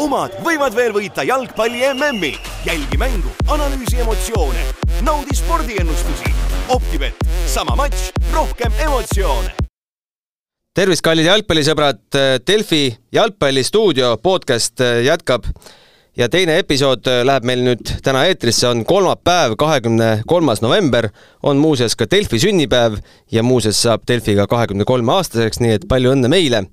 omad võivad veel võita jalgpalli MM-i. jälgi mängu, analüüsi emotsioone, naudi spordiennustusi. Optibet, sama matš, rohkem emotsioone. tervist, kallid jalgpallisõbrad, Delfi jalgpallistuudio podcast jätkab ja teine episood läheb meil nüüd täna eetrisse, on kolmapäev, kahekümne kolmas november, on muuseas ka Delfi sünnipäev ja muuseas saab Delfi ka kahekümne kolme aastaseks, nii et palju õnne meile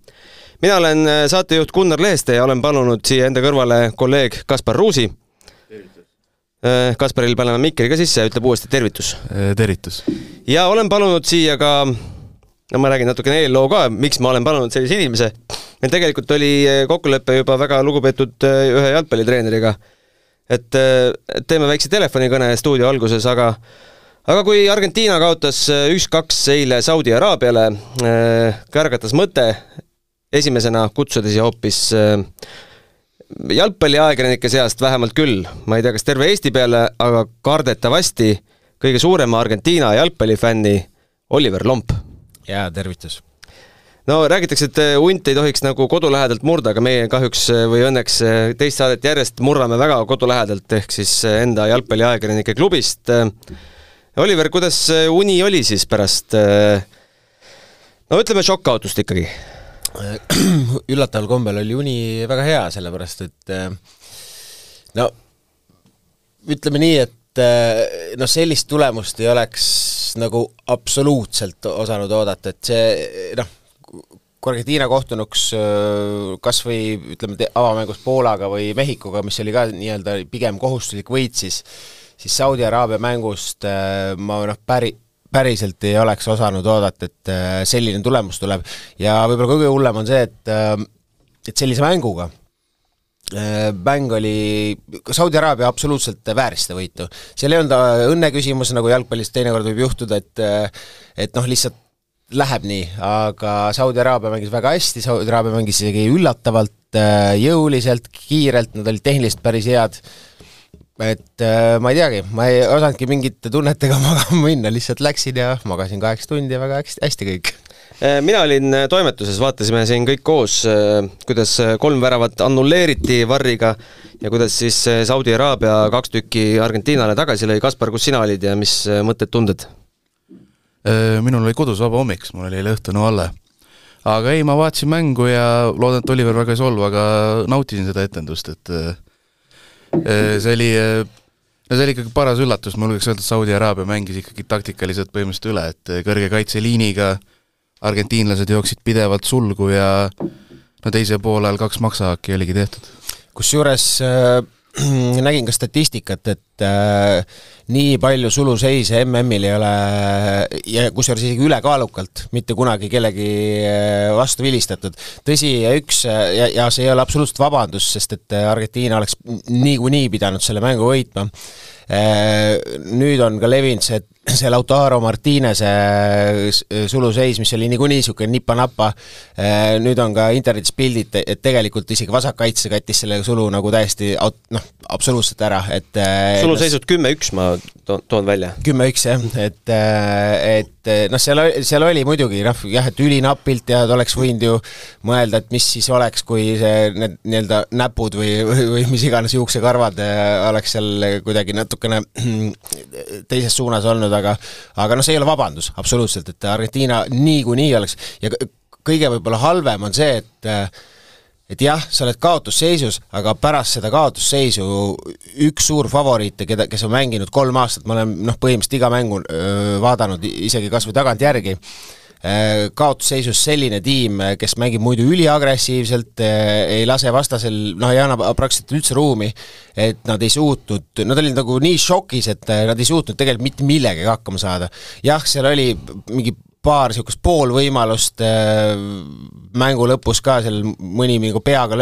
mina olen saatejuht Gunnar Leheste ja olen palunud siia enda kõrvale kolleeg Kaspar Ruusi. Kasparil paneme mikri ka sisse ja ütleb uuesti tervitus. tervitus. ja olen palunud siia ka, no ma räägin natukene eelloo ka, miks ma olen palunud sellise inimese. meil tegelikult oli kokkulepe juba väga lugupeetud ühe jalgpallitreeneriga, et teeme väikse telefonikõne stuudio alguses, aga aga kui Argentiina kaotas üks-kaks eile Saudi Araabiale, kärgatas mõte, esimesena kutsuda siia hoopis äh, jalgpalliajakirjanike seast vähemalt küll, ma ei tea, kas terve Eesti peale, aga kardetavasti kõige suurema Argentiina jalgpallifänni Oliver Lomp. jaa, tervitus. no räägitakse, et hunt ei tohiks nagu kodu lähedalt murda, aga meie kahjuks või õnneks teist saadet järjest murrame väga kodu lähedalt, ehk siis enda jalgpalliajakirjanike klubist. Oliver, kuidas uni oli siis pärast no ütleme, šokkkaotust ikkagi üllataval kombel oli uni väga hea, sellepärast et no ütleme nii, et noh, sellist tulemust ei oleks nagu absoluutselt osanud oodata, et see noh, kui Argentiina kohtunuks kas või ütleme, avamängus Poolaga või Mehhikoga, mis oli ka nii-öelda pigem kohustuslik võit, siis siis Saudi Araabia mängust ma noh, päri-, päriselt ei oleks osanud oodata, et selline tulemus tuleb. Ja võib-olla kõige hullem on see, et et sellise mänguga mäng oli, Saudi Araabia absoluutselt vääris seda võitu. seal ei olnud õnne küsimus, nagu jalgpallis teinekord võib juhtuda, et et noh, lihtsalt läheb nii, aga Saudi Araabia mängis väga hästi, Saudi Araabia mängis isegi üllatavalt jõuliselt, kiirelt, nad olid tehniliselt päris head, et äh, ma ei teagi, ma ei osanudki mingite tunnetega magama minna, lihtsalt läksin ja magasin kaheksa tundi ja väga hästi, hästi kõik. mina olin toimetuses, vaatasime siin kõik koos, kuidas kolm väravat annulleeriti Varriga ja kuidas siis Saudi Araabia kaks tükki Argentiinale tagasi lõi, Kaspar, kus sina olid ja mis mõtted-tunded? minul oli kodus vaba hommik, sest mul oli eile õhtu Noalle. aga ei, ma vaatasin mängu ja loodan, et Oliver väga ei solvu, aga nautisin seda etendust, et see oli, no see oli ikkagi paras üllatus, ma julgeks öelda, et Saudi Araabia mängis ikkagi taktikaliselt põhimõtteliselt üle, et kõrge kaitseliiniga argentiinlased jooksid pidevalt sulgu ja no teisel poolel kaks maksahaaki oligi tehtud. kusjuures äh nägin ka statistikat, et äh, nii palju suluseise MM-il ei ole ja kusjuures isegi ülekaalukalt mitte kunagi kellegi vastu vilistatud. tõsi, üks ja, ja see ei ole absoluutselt vabandus, sest et Argentiina oleks niikuinii pidanud selle mängu võitma äh,. Nüüd on ka levinud see, see Lautaro Martinese suluseis, mis oli niikuinii niisugune nipa-napa, nüüd on ka internetis pildid, et tegelikult isegi vasakkaitse kattis selle sulu nagu täiesti noh, absoluutselt ära, et suluseisud kümme-üks ma toon, toon välja. kümme-üks jah, et, et noh, seal, seal oli muidugi noh, jah, et ülinapilt ja oleks võinud ju mõelda, et mis siis oleks, kui see, need nii-öelda näpud või, või, või mis iganes juuksekarvad oleks seal kuidagi natukene teises suunas olnud, aga aga noh, see ei ole vabandus absoluutselt, et Argentiina niikuinii oleks ja kõige võib-olla halvem on see, et et jah, sa oled kaotusseisus, aga pärast seda kaotusseisu üks suur favoriite, keda, kes on mänginud kolm aastat, ma olen noh, põhimõtteliselt iga mängu öö, vaadanud isegi kas või tagantjärgi, kaotusseisus selline tiim, kes mängib muidu üliagressiivselt, ei lase vastasel, noh, ei anna praktiliselt üldse ruumi, et nad ei suutnud, nad olid nagu nii šokis, et nad ei suutnud tegelikult mitte millegagi hakkama saada. jah, seal oli mingi paar niisugust poolvõimalust äh, mängu lõpus ka seal mõni nagu peaga,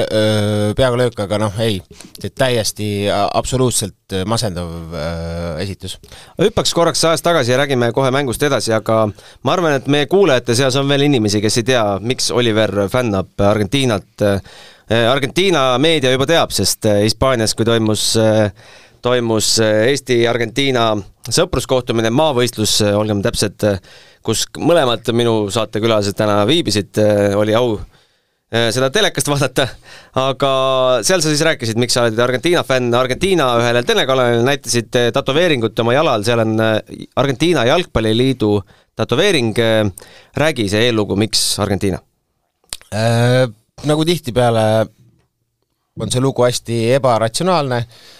peaga löök, aga noh, ei, täiesti absoluutselt masendav äh, esitus. hüppaks korraks ajas tagasi ja räägime kohe mängust edasi, aga ma arvan, et meie kuulajate seas on veel inimesi, kes ei tea, miks Oliver fännab Argentiinat. Argentiina meedia juba teab, sest Hispaanias, kui toimus toimus Eesti-Argentiina sõpruskohtumine, maavõistlus, olgem täpsed, kus mõlemad minu saatekülalised täna viibisid, oli au äh, seda telekast vaadata, aga seal sa siis rääkisid, miks sa oled Argentiina fänn, Argentiina ühele telekanalile näitasid tätoveeringut oma jalal, seal on Argentiina Jalgpalliliidu tätoveering, räägi see eellugu, miks Argentiina? Äh,? Nagu tihtipeale on see lugu hästi ebaratsionaalne. Äh,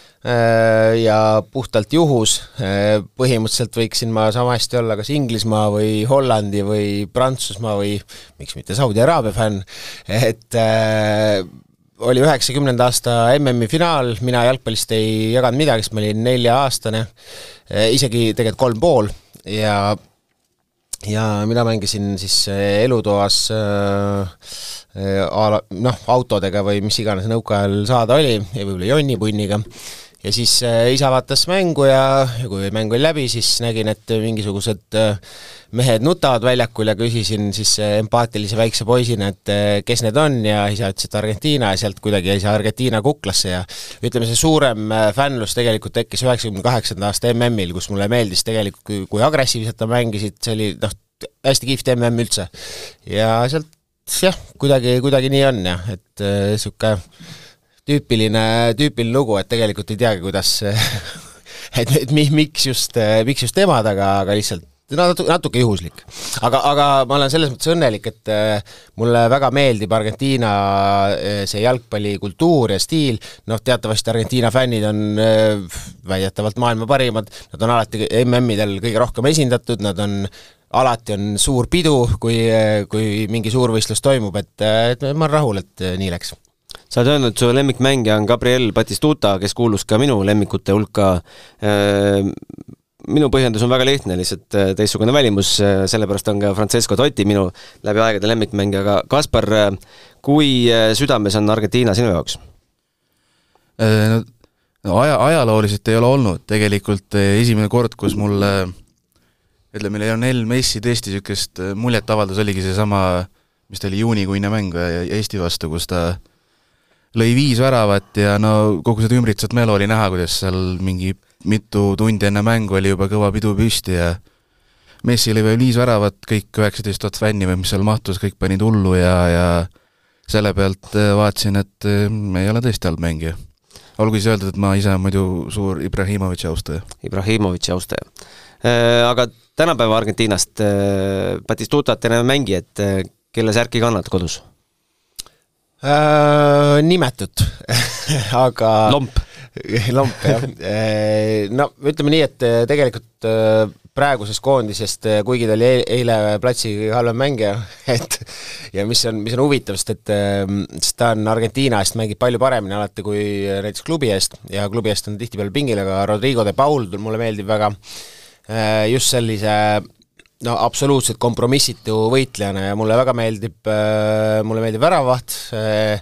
ja puhtalt juhus, äh, põhimõtteliselt võiksin ma sama hästi olla kas Inglismaa või Hollandi või Prantsusmaa või miks mitte Saudi Araabia fänn, et äh, oli üheksakümnenda aasta MM-i finaal, mina jalgpallist ei jaganud midagi, sest ma olin nelja-aastane, isegi tegelikult kolm pool. Ja ja mina mängisin siis elutoas äh, noh, autodega või mis iganes nõukaajal saada oli, võib-olla jonnipunniga ja siis äh, isa vaatas mängu ja, ja kui mäng oli läbi, siis nägin, et mingisugused äh, mehed nutavad väljakul ja küsisin siis äh, empaatilise väikse poisina, et kes need on ja isa ütles, et Argentiina ja sealt kuidagi jäi see Argentiina kuklasse ja ütleme, see suurem fännlus tegelikult tekkis üheksakümne kaheksanda aasta MM-il, kus mulle meeldis tegelikult, kui agressiivselt nad mängisid, see oli noh, hästi kihvt MM üldse. ja sealt jah, kuidagi, kuidagi nii on jah, et niisugune äh, tüüpiline, tüüpiline lugu, et tegelikult ei teagi, kuidas et, et mi-, miks just, miks just nemad, aga, aga lihtsalt no natuke, natuke juhuslik. aga, aga ma olen selles mõttes õnnelik, et äh, mulle väga meeldib Argentiina äh, see jalgpallikultuur ja stiil, noh teatavasti Argentiina fännid on äh, väidetavalt maailma parimad, nad on alati MM-idel kõige rohkem esindatud, nad on alati on suur pidu, kui, kui mingi suurvõistlus toimub, et, et ma olen rahul, et nii läks sa oled öelnud, su lemmikmängija on Gabriel Batistuta, kes kuulus ka minu lemmikute hulka. Äh, minu põhjendus on väga lihtne, lihtsalt äh, teistsugune välimus, äh, sellepärast on ka Francesco Totti minu läbi aegade lemmikmängija, aga Kaspar, kui südames on Argentiina sinu jaoks? no aja, ajalooliselt ei ole olnud, tegelikult esimene kord, kus mulle ütleme, Lionel Messi tõesti niisugust muljet avaldas, oligi seesama, mis ta oli, juunikuine mäng Eesti vastu, kus ta äh, lõi viis väravat ja no kogu seda ümbritsevat melu oli näha, kuidas seal mingi mitu tundi enne mängu oli juba kõva pidu püsti ja Messi lõi veel viis väravat, kõik üheksateist tuhat fänni või mis seal mahtus, kõik panid hullu ja, ja selle pealt äh, vaatasin, et äh, ei ole tõesti halb mängija. olgu siis öeldud, et ma ise muidu suur Ibrahimovitši austaja. Ibrahimovitši austaja. Äh, aga tänapäeva Argentiinast Batistutat enam ei mängi, et kelle särki kannad kodus? Äh,? Nimetut aga lomp lomp, jah. Äh, no ütleme nii, et äh, tegelikult äh, praegusest koondisest, kuigi ta oli eile platsi kõige halvem mängija, et ja mis on, mis on huvitav, sest et sest ta on Argentiina eest, mängib palju paremini alati kui näiteks klubi eest ja klubi eest on tihtipeale pingil, aga Rodrigo de Paul mulle meeldib väga just sellise no absoluutselt kompromissitu võitlejana ja mulle väga meeldib, äh, mulle meeldib väravaht, äh,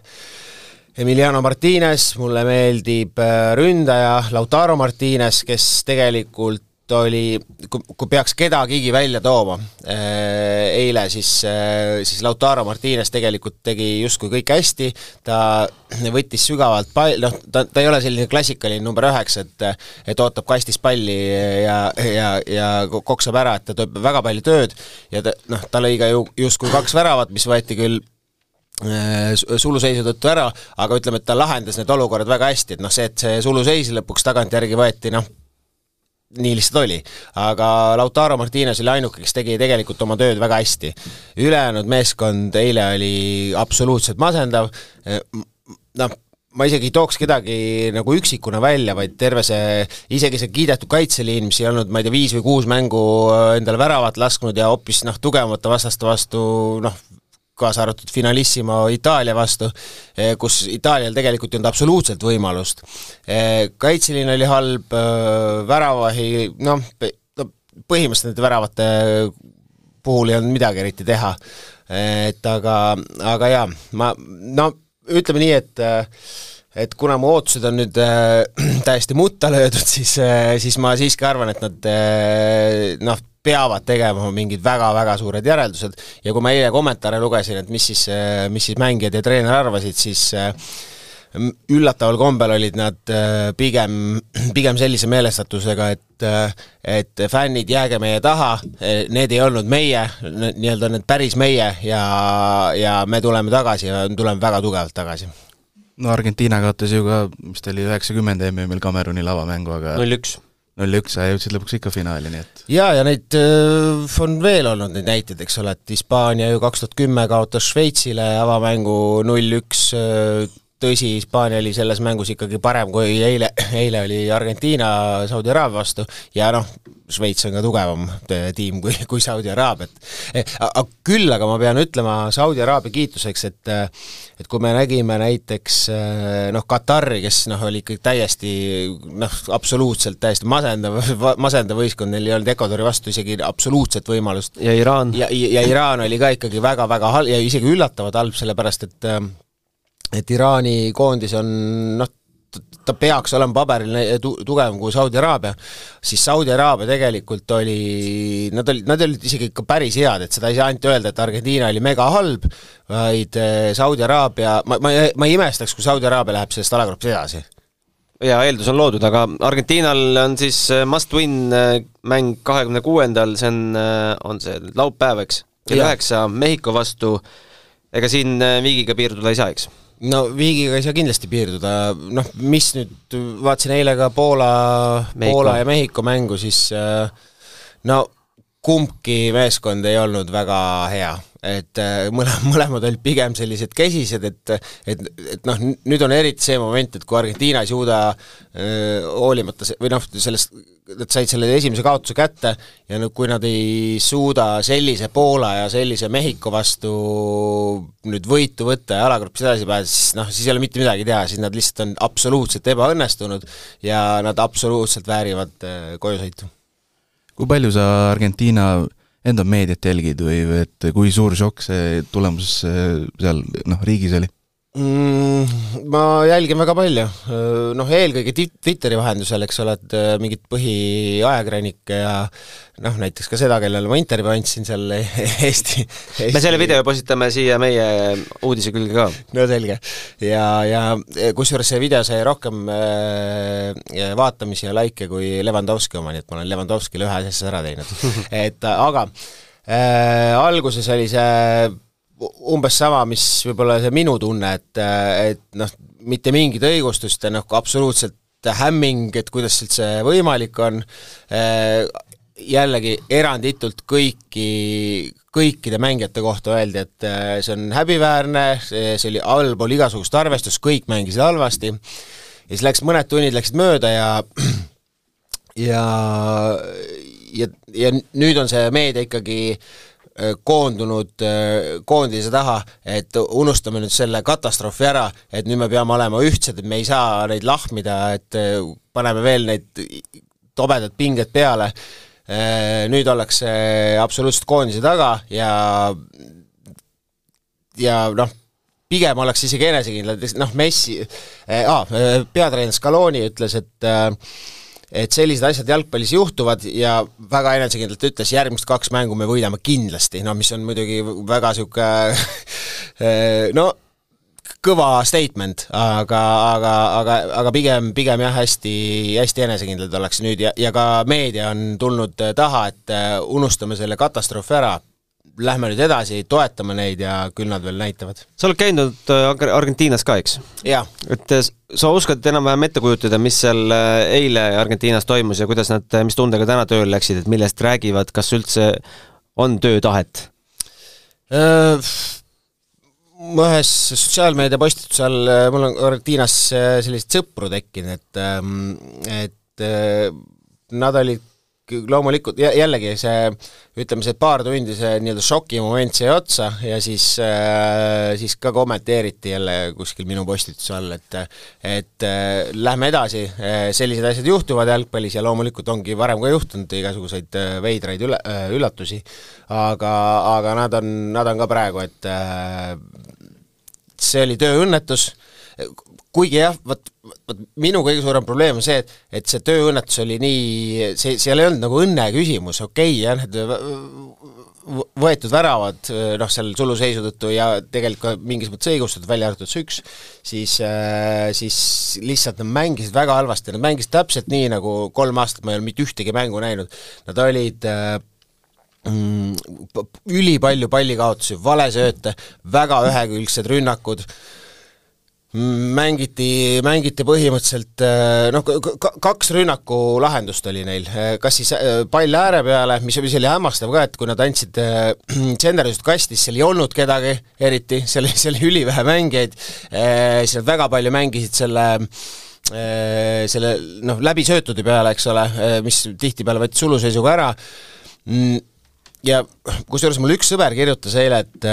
Emiliano Martinez, mulle meeldib äh, ründaja Lautaro Martinez, kes tegelikult oli, kui, peaks kedagigi välja tooma äh, eile, siis äh,, siis Lautaro Martines tegelikult tegi justkui kõik hästi, ta võttis sügavalt pall, noh, ta, ta ei ole selline klassikaline number üheksa, et et ootab kastis palli ja, ja, ja koksab ära, et ta teeb väga palju tööd ja ta, noh, ta lõi ka ju justkui kaks väravat, mis võeti küll äh, suluseisu tõttu ära, aga ütleme, et ta lahendas need olukorrad väga hästi, et noh, see, et see suluseis lõpuks tagantjärgi võeti, noh, nii lihtsalt oli. aga Lautaro Martines oli ainuke, kes tegi tegelikult oma tööd väga hästi. ülejäänud meeskond eile oli absoluutselt masendav, noh, ma isegi ei tooks kedagi nagu üksikuna välja, vaid terve see, isegi see kiidetud kaitseliin, mis ei olnud, ma ei tea, viis või kuus mängu endale väravat lasknud ja hoopis noh, tugevamate vastaste vastu noh, kaasa arvatud Finalissimo Itaalia vastu, eh, kus Itaalial tegelikult ei olnud absoluutselt võimalust. Eh, kaitseliin oli halb, eh, väravahi, noh, no põhimõtteliselt nende väravate puhul ei olnud midagi eriti teha. et aga, aga jaa, ma, no ütleme nii, et et kuna mu ootused on nüüd äh, täiesti mutta löödud, siis äh,, siis ma siiski arvan, et nad äh, noh, peavad tegema mingid väga-väga suured järeldused ja kui ma eile kommentaare lugesin, et mis siis, mis siis mängijad ja treener arvasid, siis üllataval kombel olid nad äh, pigem, pigem sellise meelestatusega, et äh, et fännid, jääge meie taha, need ei olnud meie, nii-öelda need päris meie ja, ja me tuleme tagasi ja tuleme väga tugevalt tagasi no Argentiina kaotas ju ka, mis ta oli, üheksakümmend MM-il Kameruni lavamängu, aga null üks. Null üks, sa jõudsid lõpuks ikka finaali, nii et jaa, ja neid äh, on veel olnud neid näiteid, eks ole, et Hispaania ju kaks tuhat kümme kaotas Šveitsile avamängu null üks, äh, tõsi, Hispaania oli selles mängus ikkagi parem kui eile, eile oli Argentiina Saudi Araabia vastu ja noh, Šveits on ka tugevam tiim kui, kui Saudi Araabia, et eh, aga küll aga ma pean ütlema Saudi Araabia kiituseks, et et kui me nägime näiteks eh, noh, Katari, kes noh, oli ikkagi täiesti noh, absoluutselt täiesti masendav, masendav võistkond, neil ei olnud Ecuadori vastu isegi absoluutset võimalust. ja Iraan. ja, ja Iraan oli ka ikkagi väga-väga halb ja isegi üllatavalt halb, sellepärast et et Iraani koondis on noh, ta peaks olema paberil tu-, tugevam kui Saudi Araabia, siis Saudi Araabia tegelikult oli, nad olid, nad olid isegi ikka päris head, et seda ei saa ainult öelda, et Argentiina oli mega halb, vaid eh, Saudi Araabia, ma, ma, ma ei imestaks, kui Saudi Araabia läheb sellest alagrupist edasi ja eeldus on loodud, aga Argentiinal on siis eh, must win eh, mäng kahekümne kuuendal, see on, on see laupäev, eks? kell üheksa Mehhiko vastu, ega siin viigiga piirduda ei saa, eks? No Viigiga ei saa kindlasti piirduda, noh, mis nüüd, vaatasin eile ka Poola, Poola ja Mehhiko mängu, siis äh, no kumbki meeskond ei olnud väga hea et äh, mõle-, mõlemad olid pigem sellised kesised, et et, et noh, nüüd on eriti see moment, et kui Argentiina ei suuda äh, hoolimata se-, või noh, sellest, nad said selle esimese kaotuse kätte ja nüüd, kui nad ei suuda sellise Poola ja sellise Mehhiko vastu nüüd võitu võtta ja alagrupis edasi pääseda, siis noh, siis ei ole mitte midagi teha, siis nad lihtsalt on absoluutselt ebaõnnestunud ja nad absoluutselt väärivad äh, kojusõitu. Kui palju sa Argentiina enda meediat jälgid või, või et kui suur šokk see tulemus seal noh, riigis oli? Mm,? Ma jälgin väga palju, noh eelkõige Twitteri vahendusel, eks ole, et äh, mingit põhiajakirjanikke ja noh, näiteks ka seda, kellele ma intervjuu andsin seal Eesti, Eesti me selle video postitame siia meie uudise külge ka. no selge. ja, ja kusjuures see video sai rohkem äh, vaatamisi ja likee kui Levandovski oma, nii et ma olen Levandovskile ühe asja ära teinud et aga äh, alguses oli see umbes sama, mis võib-olla see minu tunne, et, et noh, mitte mingit õigustust ja noh, absoluutselt hämming, et kuidas üldse võimalik on, jällegi eranditult kõiki, kõikide mängijate kohta öeldi, et see on häbiväärne, see oli allpool igasugust arvestust, kõik mängisid halvasti, ja siis läks, mõned tunnid läksid mööda ja ja, ja, ja nüüd on see meedia ikkagi Äh, koondunud koondise taha, et unustame nüüd selle katastroofi ära, et nüüd me peame olema ühtsed, et me ei saa neid lahmida, et paneme veel neid tobedad pinged peale, nüüd ollakse absoluutselt koondise taga ja ja noh, pigem ollakse isegi enesekindlad, noh Messi äh,, peatreener Scaloni ütles, et äh, et sellised asjad jalgpallis juhtuvad ja väga enesekindlalt ütles, järgmised kaks mängu me võidame kindlasti, no mis on muidugi väga niisugune no kõva statement, aga, aga, aga, aga pigem, pigem jah, hästi, hästi enesekindlad ollakse nüüd ja, ja ka meedia on tulnud taha, et unustame selle katastroofi ära, lähme nüüd edasi, toetame neid ja küll nad veel näitavad. sa oled käinud äh, Argentiinas ka, eks? et äh, sa oskad enam-vähem ette kujutada, mis seal äh, eile Argentiinas toimus ja kuidas nad, mis tundega täna tööle läksid, et millest räägivad, kas üldse on töötahet? ühes sotsiaalmeedia postitusel mul on Argentiinas selliseid sõpru tekkinud, et, ähm, et nad olid loomulikult jällegi see, ütleme see paar tundi, see nii-öelda šokimoment sai otsa ja siis äh,, siis ka kommenteeriti jälle kuskil minu postituse all, et et äh, lähme edasi äh,, sellised asjad juhtuvad jalgpallis ja loomulikult ongi varem ka juhtunud igasuguseid veidraid üle üllatusi, aga, aga nad on, nad on ka praegu, et see oli tööõnnetus, kuigi jah, vot, vot minu kõige suurem probleem on see, et, et see tööõnnetus oli nii, see, seal ei olnud nagu õnne küsimus, okei okay, jah, need võetud väravad, noh, seal suluseisu tõttu ja tegelikult ka mingis mõttes õigustatud, välja arvatud see üks, siis, siis lihtsalt nad mängisid väga halvasti, nad mängisid täpselt nii, nagu kolm aastat ma ei ole mitte ühtegi mängu näinud. Nad olid mm, p- ülipalju pallikaotusi, valesööte, väga ühekülgsed rünnakud mängiti, mängiti põhimõtteliselt noh, kaks rünnaku lahendust oli neil, kas siis pall ääre peale, mis, mis oli hämmastav ka, et kui nad andsid tsenderdust kasti, siis seal ei olnud kedagi eriti, seal, seal oli ülivähe mängijaid, siis nad väga palju mängisid selle selle noh, läbisöötude peale, eks ole, mis tihtipeale võttis suluseisuga ära, mm, ja kusjuures mul üks sõber kirjutas eile, et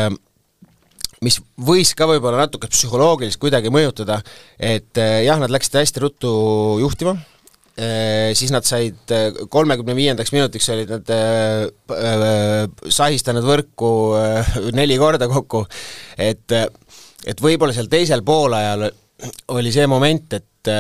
mis võis ka võib-olla natuke psühholoogiliselt kuidagi mõjutada, et eh, jah, nad läksid hästi ruttu juhtima, siis nad said kolmekümne viiendaks minutiks olid nad sahistanud võrku neli korda kokku, et et võib-olla seal teisel poolajal oli see moment, et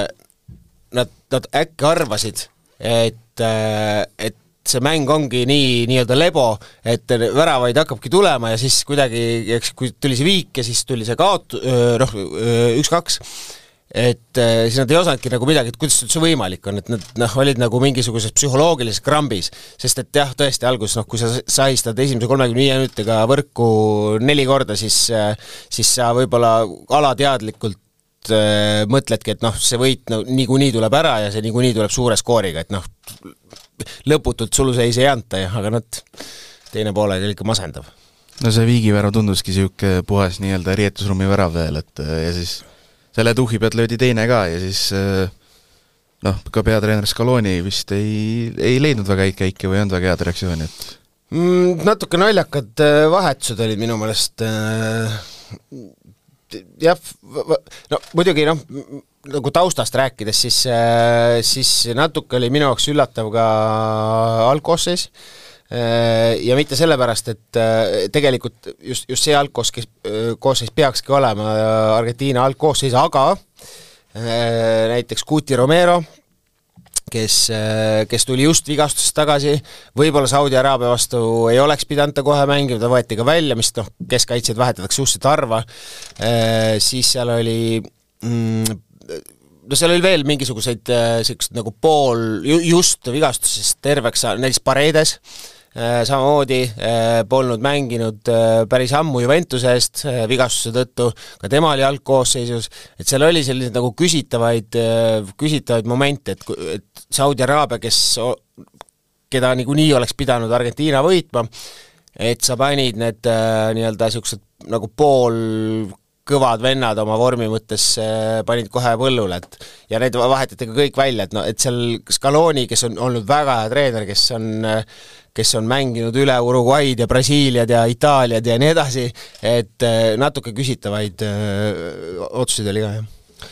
nad, nad äkki arvasid, et, et see mäng ongi nii nii-öelda lebo, et väravaid hakkabki tulema ja siis kuidagi, eks kui tuli see viik ja siis tuli see kaot-, noh, üks-kaks, et siis nad ei osanudki nagu midagi, et kuidas üldse võimalik on, et nad noh, olid nagu mingisuguses psühholoogilises krambis, sest et jah, tõesti alguses noh, kui sa sahistad esimese kolmekümne viie minutiga võrku neli korda, siis siis sa võib-olla alateadlikult mõtledki, et noh, see võit no niikuinii tuleb ära ja see niikuinii tuleb suure skooriga, et noh, lõputult suluseis ei anta ja aga nad, teine poolega oli ikka masendav. no see Viigi värav tunduski niisugune puhas nii-öelda riietusruumi värav veel, et ja siis selle tuhhi pealt löödi teine ka ja siis noh, ka peatreener Scaloni vist ei, ei leidnud väga häid käike või ei olnud väga head reaktsiooni, et mm, natuke naljakad vahetused olid minu meelest jah, no muidugi noh, nagu taustast rääkides, siis, siis natuke oli minu jaoks üllatav ka algkoosseis. Ja mitte sellepärast, et tegelikult just, just see algkoos, kes, koosseis peakski olema Argentiina algkoosseis, aga näiteks Guti Romero, kes, kes tuli just vigastusest tagasi, võib-olla Saudi Araabia vastu ei oleks pidanud ta kohe mängima, ta võeti ka välja, mis noh, keskkaitsjaid vahetatakse suhteliselt harva, siis seal oli mm, no seal oli veel mingisuguseid niisuguseid nagu pool ju, just vigastusest terveks saanud, näiteks Paredes, samamoodi polnud mänginud päris ammu Juventuse eest vigastuse tõttu, ka tema oli algkoosseisus, et seal oli selliseid nagu küsitavaid, küsitavaid momente, et, et Saudi Araabia, kes, keda niikuinii oleks pidanud Argentiina võitma, et sa panid need nii-öelda niisugused nagu pool kõvad vennad oma vormi mõttes panid kohe põllule, et ja need vahetati ka kõik välja, et noh, et seal Scaloni, kes on olnud väga hea treener, kes on kes on mänginud üle Uruguay'd ja Brasiiliad ja Itaaliad ja nii edasi, et natuke küsitavaid öö, otsuseid oli ka, jah.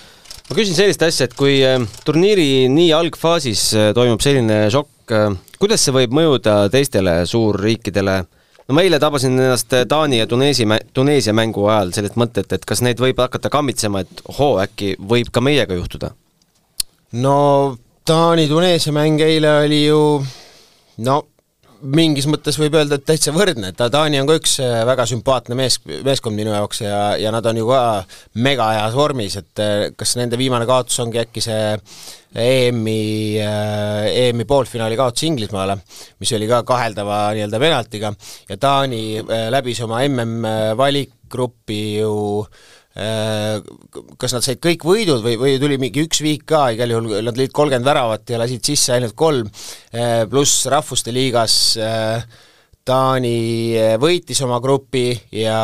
ma küsin sellist asja, et kui turniiri nii algfaasis toimub selline šokk, kuidas see võib mõjuda teistele suurriikidele, no ma eile tabasin ennast Taani ja Tuneesi, Tuneesia mängu ajal sellist mõtet, et kas neid võib hakata kammitsema, et ohoo, äkki võib ka meiega juhtuda? no Taani-Tuneesia mäng eile oli ju no mingis mõttes võib öelda, et täitsa võrdne, et Taani on ka üks väga sümpaatne mees, meeskond minu jaoks ja, ja nad on ju ka mega heas vormis, et kas nende viimane kaotus ongi äkki see EM-i, EM-i poolfinaali kaotus Inglismaale, mis oli ka kaheldava nii-öelda penaltiga, ja Taani läbis oma MM-valikgruppi ju kas nad said kõik võidud või, või tuli mingi üks viik ka, igal juhul nad lõid kolmkümmend väravat ja lasid sisse ainult kolm, pluss Rahvuste Liigas Taani võitis oma grupi ja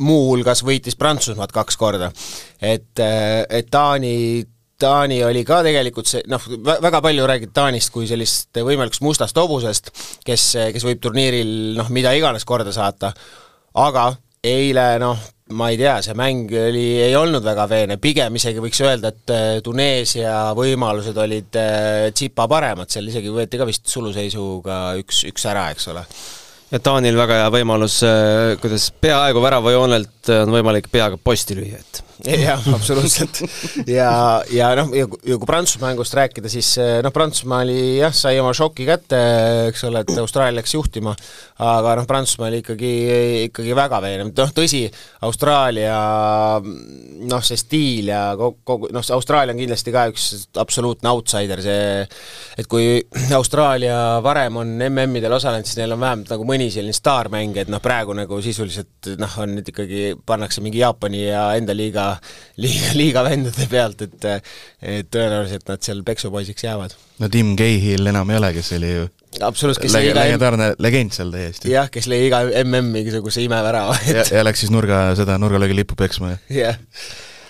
muuhulgas võitis Prantsusmaad kaks korda. et, et Taani Taani oli ka tegelikult see, noh, väga palju räägid Taanist kui sellist võimalikust mustast hobusest, kes, kes võib turniiril noh, mida iganes korda saata, aga eile noh, ma ei tea, see mäng oli, ei olnud väga veene, pigem isegi võiks öelda, et Tuneesia võimalused olid tsipa paremad, seal isegi võeti ka vist suluseisuga üks, üks ära, eks ole. ja Taanil väga hea võimalus, kuidas peaaegu väravajoonelt on võimalik peaga posti lüüa, et jah, absoluutselt. ja, ja noh, ja kui Prantsusmaa mängust rääkida, siis eh, noh, Prantsusmaa oli jah, sai oma šoki kätte, eks ole, et Austraalia läks juhtima, aga noh, Prantsusmaa oli ikkagi, ikkagi väga veenev, noh tõsi, Austraalia noh, see stiil ja kogu, kogu noh, Austraalia on kindlasti ka üks absoluutne outsider, see et kui Austraalia varem on MM-idel osalenud, siis neil on vähemalt nagu mõni selline staarmängija, et noh, praegu nagu sisuliselt noh, on nüüd ikkagi, pannakse mingi Jaapani ja enda liiga liiga, liiga vendade pealt, et et tõenäoliselt nad seal peksupoisiks jäävad. no Tim Cahill enam ei ole, kes oli ju absoluutselt, kes lõi iga legendaarne legend seal täiesti. jah, kes lõi iga MM mingisuguse imevärava et.... ja, ja läks siis nurga, seda nurgalöögi lippu peksma, jah yeah.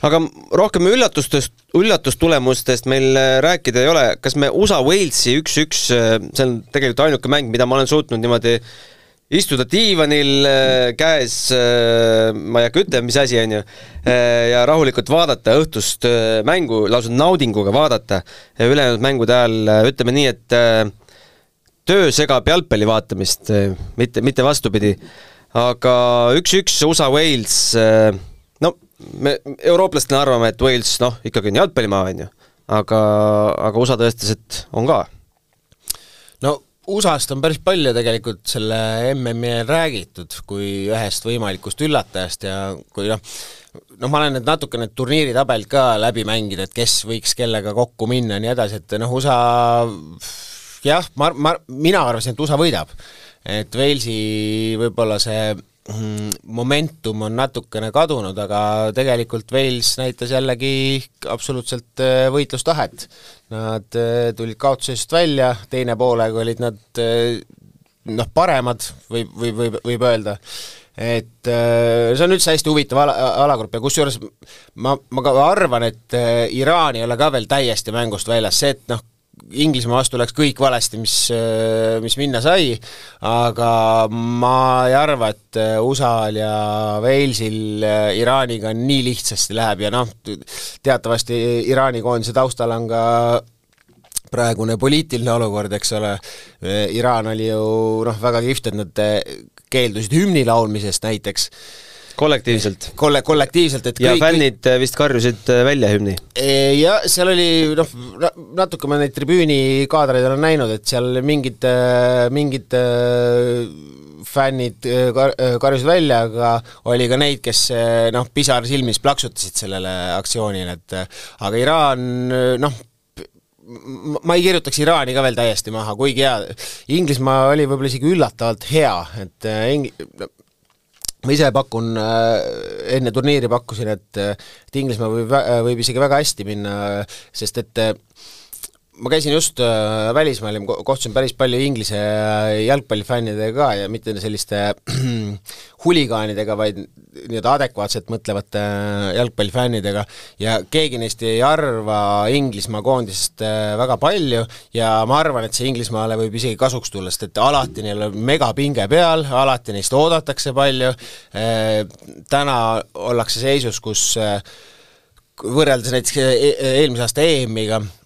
aga rohkem üllatustest, üllatustulemustest meil äh, rääkida ei ole, kas me USA Walesi üks-üks, äh, see on tegelikult ainuke mäng, mida ma olen suutnud niimoodi istuda diivanil äh, käes, äh, ma ei hakka ütlema, mis asi, on ju, äh, ja rahulikult vaadata õhtust mängu, lausa naudinguga vaadata. ülejäänud mängude ajal ütleme nii, et töö segab jalgpalli vaatamist, mitte, mitte vastupidi. aga üks-üks USA-Wales, no me eurooplastena arvame, et Wales noh, ikkagi on jalgpallimaa, on ju, aga, aga USA tõestas, et on ka. no USA-st on päris palju tegelikult selle MM-i ajal räägitud kui ühest võimalikust üllatajast ja kui noh, noh, ma olen nüüd natuke need turniiritabelid ka läbi mänginud, et kes võiks kellega kokku minna ja nii edasi, et noh, USA jah, ma, ma, mina arvasin, et USA võidab. et Walesi võib-olla see momentum on natukene kadunud, aga tegelikult Wales näitas jällegi absoluutselt äh, võitlustahet. Nad äh, tulid kaotusest välja, teine poolega olid nad äh, noh, paremad, võib, võib, võib, võib öelda et see on üldse hästi huvitav ala, alagrupp ja kusjuures ma, ma ka arvan, et Iraan ei ole ka veel täiesti mängust väljas, see, et noh, Inglismaa vastu läks kõik valesti, mis, mis minna sai, aga ma ei arva, et USA-l ja Walesil Iraaniga nii lihtsasti läheb ja noh, teatavasti Iraani koondise taustal on ka praegune poliitiline olukord, eks ole, Iraan oli ju noh, väga kihvt, et nad keeldusid hümni laulmisest näiteks kollektiivselt? Kolle-, kollektiivselt, et ja kõik, fännid äh, vist karjusid äh, välja hümni? Ja seal oli noh, natuke ma neid tribüünikaadreid olen näinud, et seal mingid, äh, mingid fännid kar-, karjusid välja, aga oli ka neid, kes noh, pisar silmis plaksutasid sellele aktsioonile, et aga Iraan noh, ma ei kirjutaks Iraani ka veel täiesti maha, kuigi hea, Inglismaa oli võib-olla isegi üllatavalt hea, et ing-, ma ise pakun, äh, enne turniiri pakkusin, et et Inglismaa võib, võib isegi väga hästi minna, sest et ma käisin just äh, välismaal ja kohtusin päris palju Inglise jalgpallifännidega ka ja mitte selliste huligaanidega, vaid nii-öelda adekvaatselt mõtlevate äh, jalgpallifännidega. Ja keegi neist ei arva Inglismaa koondisest äh, väga palju ja ma arvan, et see Inglismaale võib isegi kasuks tulla, sest et alati neil on megapinge peal, alati neist oodatakse palju, täna ollakse seisus, kus võrreldes näiteks e-, eelmise aasta EM-iga Äh,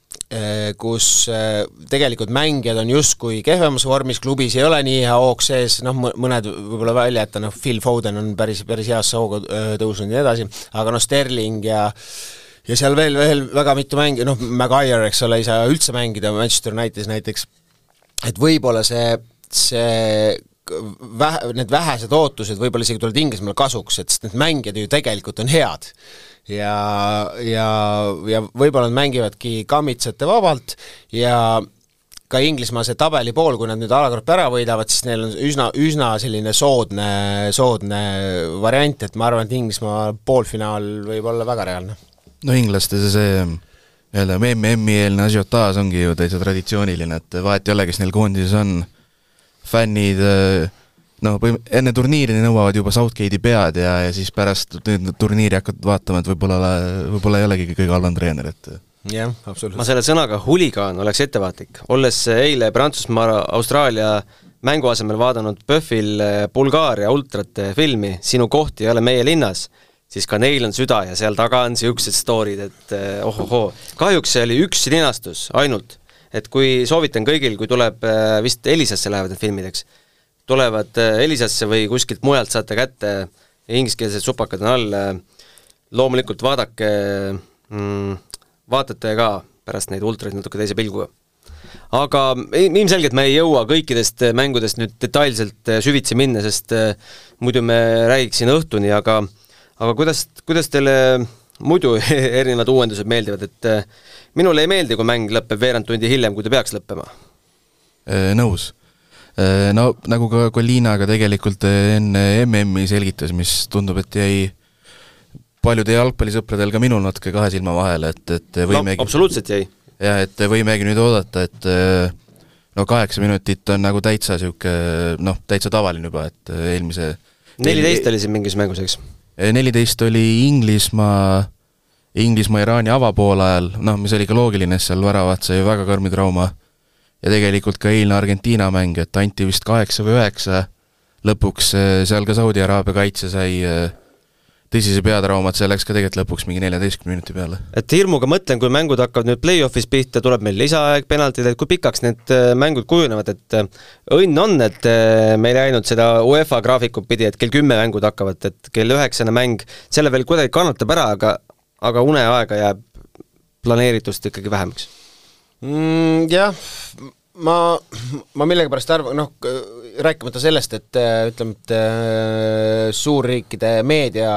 kus äh, tegelikult mängijad on justkui kehvemas vormis, klubis ei ole nii hea hoog sees, noh, mõned võib-olla välja jätta, noh, Phil Foden on päris, päris heasse hooga äh, tõusnud ja nii edasi, aga noh, Sterling ja ja seal veel, veel väga mitu mängi, noh, Maguire, eks ole, ei saa üldse mängida Manchester Unitedis näiteks, et võib-olla see, see vähe, need vähesed ootused võib-olla isegi tulevad Inglismaale kasuks, et sest need mängijad ju tegelikult on head ja, ja, ja võib-olla nad mängivadki kammitsate vabalt ja ka Inglismaa see tabelipool, kui nad nüüd alagrupi ära võidavad, siis neil on üsna, üsna selline soodne, soodne variant, et ma arvan, et Inglismaa poolfinaal võib olla väga reaalne. no inglaste see, see nii-öelda MM-i eelne asiotaaž ongi ju täitsa traditsiooniline, et vahet ei ole, kes neil koondises on, fännid äh, noh, enne turniiri nõuavad juba Southgate'i pead ja, ja siis pärast nüüd turniiri hakkad vaatama, et võib-olla, võib-olla ei olegi kõige halvem treener, et jah, absoluutselt. ma selle sõnaga huligaan oleks ettevaatlik, olles eile Prantsusmaa, Austraalia mängu asemel vaadanud PÖFFil eh, Bulgaaria ultrate filmi Sinu koht ei ole meie linnas, siis ka neil on süda ja seal taga on niisugused story'd, et eh, ohohoo. kahjuks see oli üks linastus ainult. et kui soovitan kõigil, kui tuleb, eh, vist Elisasse lähevad need filmid, eks tulevad äh, Elisasse või kuskilt mujalt saate kätte, ingliskeelsed supakad on all, äh, loomulikult vaadake mm,, vaatate ka pärast neid ultraid natuke teise pilguga. aga ilmselgelt me ei jõua kõikidest mängudest nüüd detailselt süvitsi minna, sest muidu me räägiks siin õhtuni, aga aga kuidas, kuidas teile muidu erinevad uuendused meeldivad, et minule ei meeldi, kui mäng lõpeb veerand tundi hiljem, kui ta peaks lõppema. Nõus Äh, no nagu ka Colinaga tegelikult äh, enne MM-i selgitas, mis tundub, et jäi paljude jalgpallisõpradel, ka minul natuke kahe silma vahele, et, et võimegi no, absoluutselt jäi. jah, et võimegi nüüd oodata, et äh, no kaheksa minutit on nagu täitsa niisugune noh, täitsa tavaline juba, et eelmise neliteist oli siin mingis mängus, eks? neliteist oli Inglismaa, Inglismaa-Iraani avapoolajal, noh, mis oli ka loogiline, sest seal väravat sai väga karmi trauma ja tegelikult ka eilne Argentiina mäng, et anti vist kaheksa või üheksa, lõpuks äh, seal ka Saudi Araabia kaitse sai äh, tõsise peatrauma, et see läks ka tegelikult lõpuks mingi neljateistkümne minuti peale. et hirmuga mõtlen, kui mängud hakkavad nüüd play-off'is pihta, tuleb meil lisaaeg, penaltid, et kui pikaks need äh, mängud kujunevad, et õnn on, et me ei läinud seda UEFA graafikut pidi, et kell kümme mängud hakkavad, et kell üheksane mäng, selle veel kuidagi kannatab ära, aga aga uneaega jääb planeeritust ikkagi vähemaks mm,? Jah, ma, ma millegipärast arvan, noh, rääkimata sellest, et ütleme, et äh, suurriikide meedia,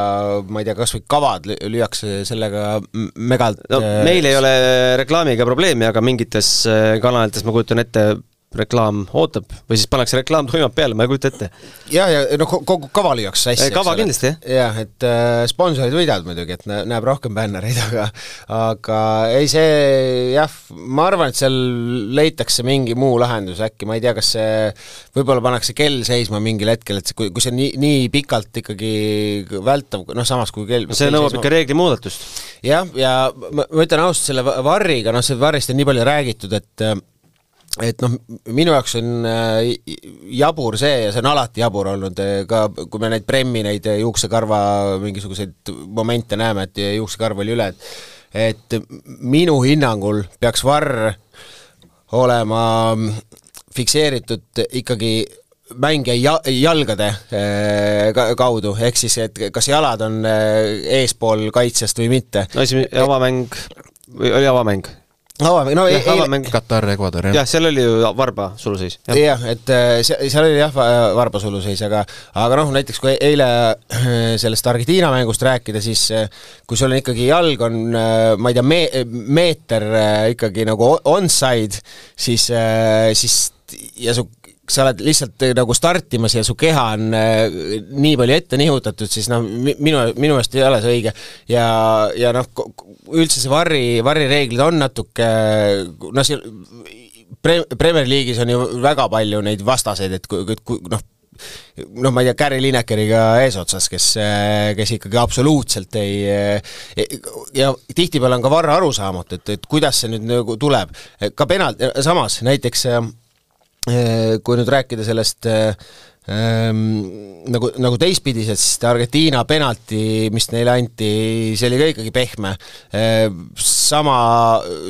ma ei tea, kas või kavad lüüakse sellega megalt no meil ei ole reklaamiga probleemi, aga mingites äh, kanalites ma kujutan ette, reklaam ootab või siis pannakse reklaam tuimalt peale, ma ei kujuta ette. ja, ja noh, kogu kava lüüakse sassi. kava kindlasti, jah. jah, et äh, sponsorid võidavad muidugi, et näeb rohkem bännereid, aga aga ei, see jah, ma arvan, et seal leitakse mingi muu lahendus äkki, ma ei tea, kas see, võib-olla pannakse kell seisma mingil hetkel, et see, kui, kui see nii, nii pikalt ikkagi vältav, noh samas kui kell see nõuab ikka reegli muudatust. jah, ja ma, ma ütlen ausalt, selle varriga, noh, sellest varrist on nii palju räägitud, et et noh, minu jaoks on äh, jabur see ja see on alati jabur olnud, äh, ka kui me neid Premmi neid juuksekarva mingisuguseid momente näeme, et juuksekarv oli üle, et et minu hinnangul peaks varr olema fikseeritud ikkagi mängija ja-, jalgade äh, kaudu, ehk siis et kas jalad on eespool kaitsjast või mitte. no esimene avamäng, või oli avamäng? Avamäng, no jah, avamäng Katar, Ecuador, jah. jah, seal oli ju varba suluseis. jah, et äh, seal oli jah, varba suluseis, aga aga noh, näiteks kui eile äh, sellest Argentiina mängust rääkida, siis äh, kui sul on ikkagi jalg on, ma ei tea, me-, meeter ikkagi nagu onside, siis, siis ja su sa oled lihtsalt nagu startimas ja su keha on nii palju ette nihutatud, siis noh, minu, minu meelest ei ole see õige. ja, ja noh, üldse see varri, varrireeglid on natuke noh, siin pre-, Premier League'is on ju väga palju neid vastaseid, et kui, kui noh, noh, ma ei tea, Gary Linekeriga eesotsas, kes, kes ikkagi absoluutselt ei, ja tihtipeale on ka Varro arusaamatu, et, et kuidas see nüüd nagu tuleb. ka penalt, samas näiteks kui nüüd rääkida sellest äh, Ehm, nagu, nagu teistpidiselt, siis Argentiina penalti, mis neile anti, see oli ka ikkagi pehme. Ehm, sama,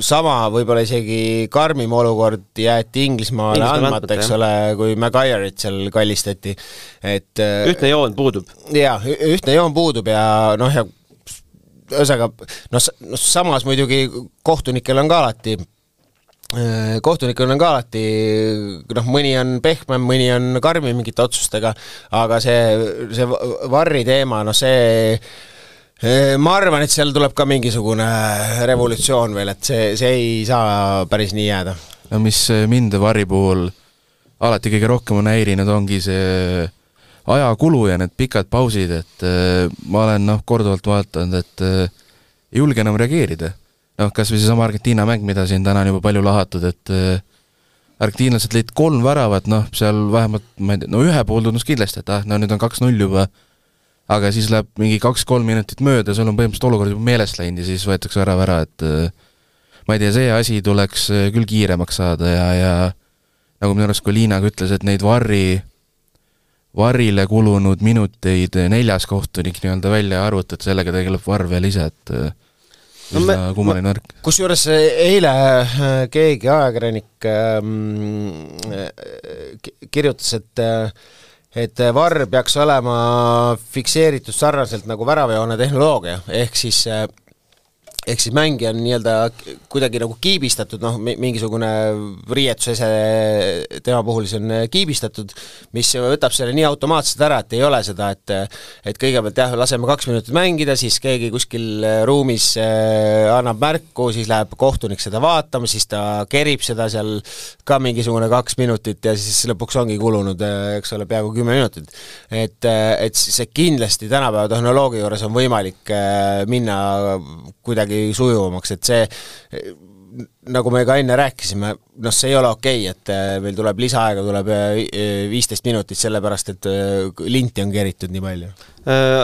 sama võib-olla isegi karmim olukord jäeti Inglismaale andmata, eks ole, kui Maguire'it seal kallistati, et äh, ühtne joon puudub. jaa, ühtne joon puudub ja noh, ja ühesõnaga noh, samas muidugi kohtunikel on ka alati Äh, kohtunikul on ka alati noh, mõni on pehmem, mõni on karmim mingite otsustega, aga see, see varri teema, noh see äh, ma arvan, et seal tuleb ka mingisugune revolutsioon veel, et see, see ei saa päris nii jääda. no mis mind varri puhul alati kõige rohkem on häirinud, ongi see ajakulu ja need pikad pausid, et äh, ma olen noh, korduvalt vaadanud, et ei julge enam reageerida noh, kas või seesama Argentiina mäng, mida siin täna on juba palju lahatud, et äh, argentiinlased lõid kolm väravat, noh, seal vähemalt, ma ei tea, no ühe puhul tundus kindlasti, et ah, no nüüd on kaks-null juba, aga siis läheb mingi kaks-kolm minutit mööda, sul on põhimõtteliselt olukord juba meelest läinud ja siis võetakse värav ära, et äh, ma ei tea, see asi tuleks äh, küll kiiremaks saada ja, ja nagu minu arust Colina ka ütles, et neid varri, varrile kulunud minuteid neljas kohtunik nii-öelda välja arvutab, sellega tegeleb varr veel ise, et üsna no kummaline värk. kusjuures eile äh, keegi ajakirjanik ähm, äh, kirjutas, et äh, et varr peaks olema fikseeritud sarnaselt nagu väravajoone tehnoloogia, ehk siis äh, ehk siis mängija on nii-öelda kuidagi nagu kiibistatud, noh, mingisugune riietusese tema puhul siis on kiibistatud, mis võtab selle nii automaatselt ära, et ei ole seda, et et kõigepealt jah, laseme kaks minutit mängida, siis keegi kuskil ruumis äh, annab märku, siis läheb kohtunik seda vaatama, siis ta kerib seda seal ka mingisugune kaks minutit ja siis lõpuks ongi kulunud, äh, eks ole, peaaegu kümme minutit. et, äh, et see kindlasti tänapäeva tehnoloogia juures on võimalik minna kuidagi sujuvamaks, et see nagu me ka enne rääkisime, noh, see ei ole okei okay,, et äh, meil tuleb lisaaega, tuleb äh, viisteist minutit, sellepärast et äh, linti on keritud nii palju.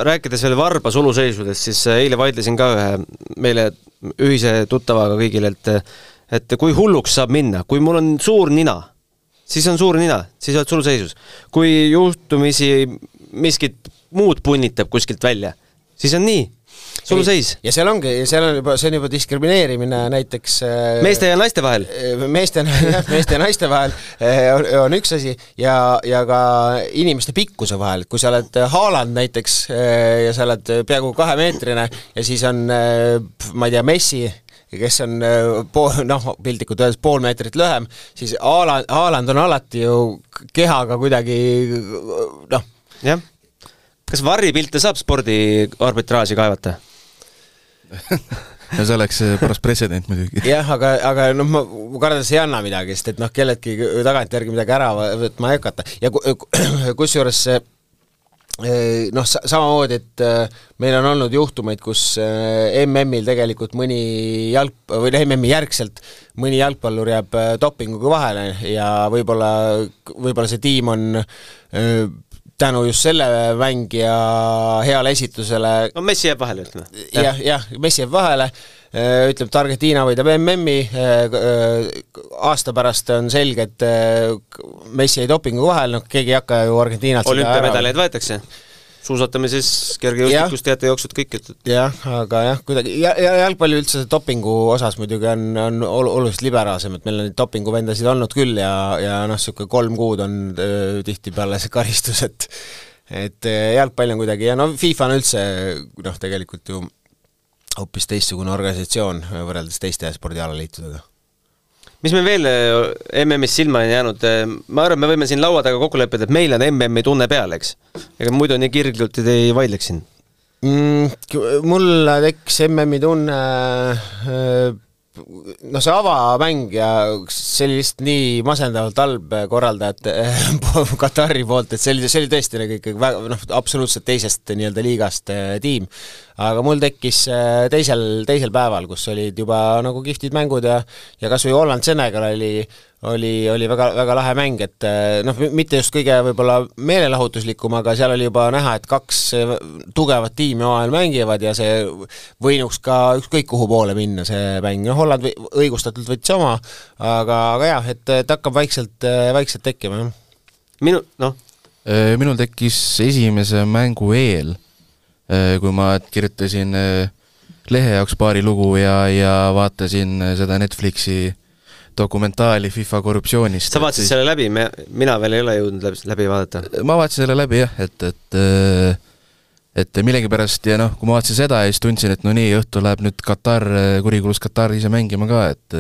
Rääkides veel varba suluseisudest, siis eile vaidlesin ka ühe meile ühise tuttavaga kõigile, et et kui hulluks saab minna, kui mul on suur nina, siis on suur nina, siis oled suluseisus. kui juhtumisi miskit muud punnitab kuskilt välja, siis on nii suluseis. ja seal ongi, seal on juba, see on juba diskrimineerimine näiteks äh, meeste ja naiste vahel? Äh, meeste, jah, meeste ja naiste vahel äh, on, on üks asi ja, ja ka inimeste pikkuse vahel, kui sa oled Haaland näiteks ja sa oled peaaegu kahemeetrine ja siis on ma ei tea, Messi, kes on pool, noh, piltlikult öeldes pool meetrit lühem, siis Haaland, Haaland on alati ju kehaga kuidagi noh. jah. kas varripilte saab spordiarbitraaži kaevata? No see oleks äh, paras pretsedent muidugi. jah, aga, aga noh, ma kardan, see ei anna midagi, sest et noh, kelleltki tagantjärgi midagi ära võtma ei hakata ja kusjuures see äh, noh, samamoodi, et meil on olnud juhtumeid, kus MM-il tegelikult mõni jalg, või noh, MM-i järgselt mõni jalgpallur jääb dopinguga vahele ja võib-olla, võib-olla see tiim on tänu just selle mängija heale esitusele no Messi jääb vahele, ütleme. jah, jah, Messi jääb vahele, äh, ütleb, et Argentiina võidab MM-i, äh, äh, aasta pärast on selge, et Messi jäi dopingu vahele, noh keegi ei hakka ju Argentiinalt olümpiamedaleid võetakse suusatamises, kergejõustikus, teatejooksud, kõik, et jah, aga jah, kuidagi ja, ja jalgpalli üldse dopingu osas muidugi on, on ol-, oluliselt liberaalsem, et meil on neid dopinguvendasid olnud küll ja, ja noh, niisugune kolm kuud on tihtipeale see karistus, et et jalgpall on kuidagi ja no FIFA on üldse noh, tegelikult ju hoopis teistsugune organisatsioon võrreldes teiste spordialaliitudega mis meil veel äh, MM-is silma on jäänud, äh, ma arvan, me võime siin laua taga kokku leppida, et meil on MM-i tunne peal, eks? ega muidu nii kirglikult ei vaidleks siin mm,? Mulle tekkis MM-i tunne äh, noh, see avamäng ja see oli lihtsalt nii masendavalt halb korraldajate Katari poolt, et see oli, see oli tõesti nagu ikkagi väga noh, absoluutselt teisest nii-öelda liigast tiim. Aga mul tekkis äh, teisel, teisel päeval, kus olid juba nagu kihvtid mängud ja ja kas või Holland-Senegal oli, oli, oli väga, väga lahe mäng, et äh, noh, mitte just kõige võib-olla meelelahutuslikum, aga seal oli juba näha, et kaks äh, tugevat tiimi omavahel mängivad ja see võinuks ka ükskõik kuhu poole minna, see mäng, noh Holland õigustatult võttis oma, aga, aga jah, et, et hakkab vaikselt, vaikselt tekkima, jah. minu, noh? minul tekkis esimese mängu eel Äh, kui ma kirjutasin äh, lehe jaoks paari lugu ja, ja vaatasin äh, seda Netflixi dokumentaali FIFA korruptsioonist. sa vaatasid siis... selle läbi, me, mina veel ei ole jõudnud läbi, läbi vaadata. ma vaatasin selle läbi jah, et, et et millegipärast ja noh, kui ma vaatasin seda ja siis tundsin, et no nii, õhtul läheb nüüd Katar, kurikuulus Katar ise mängima ka, et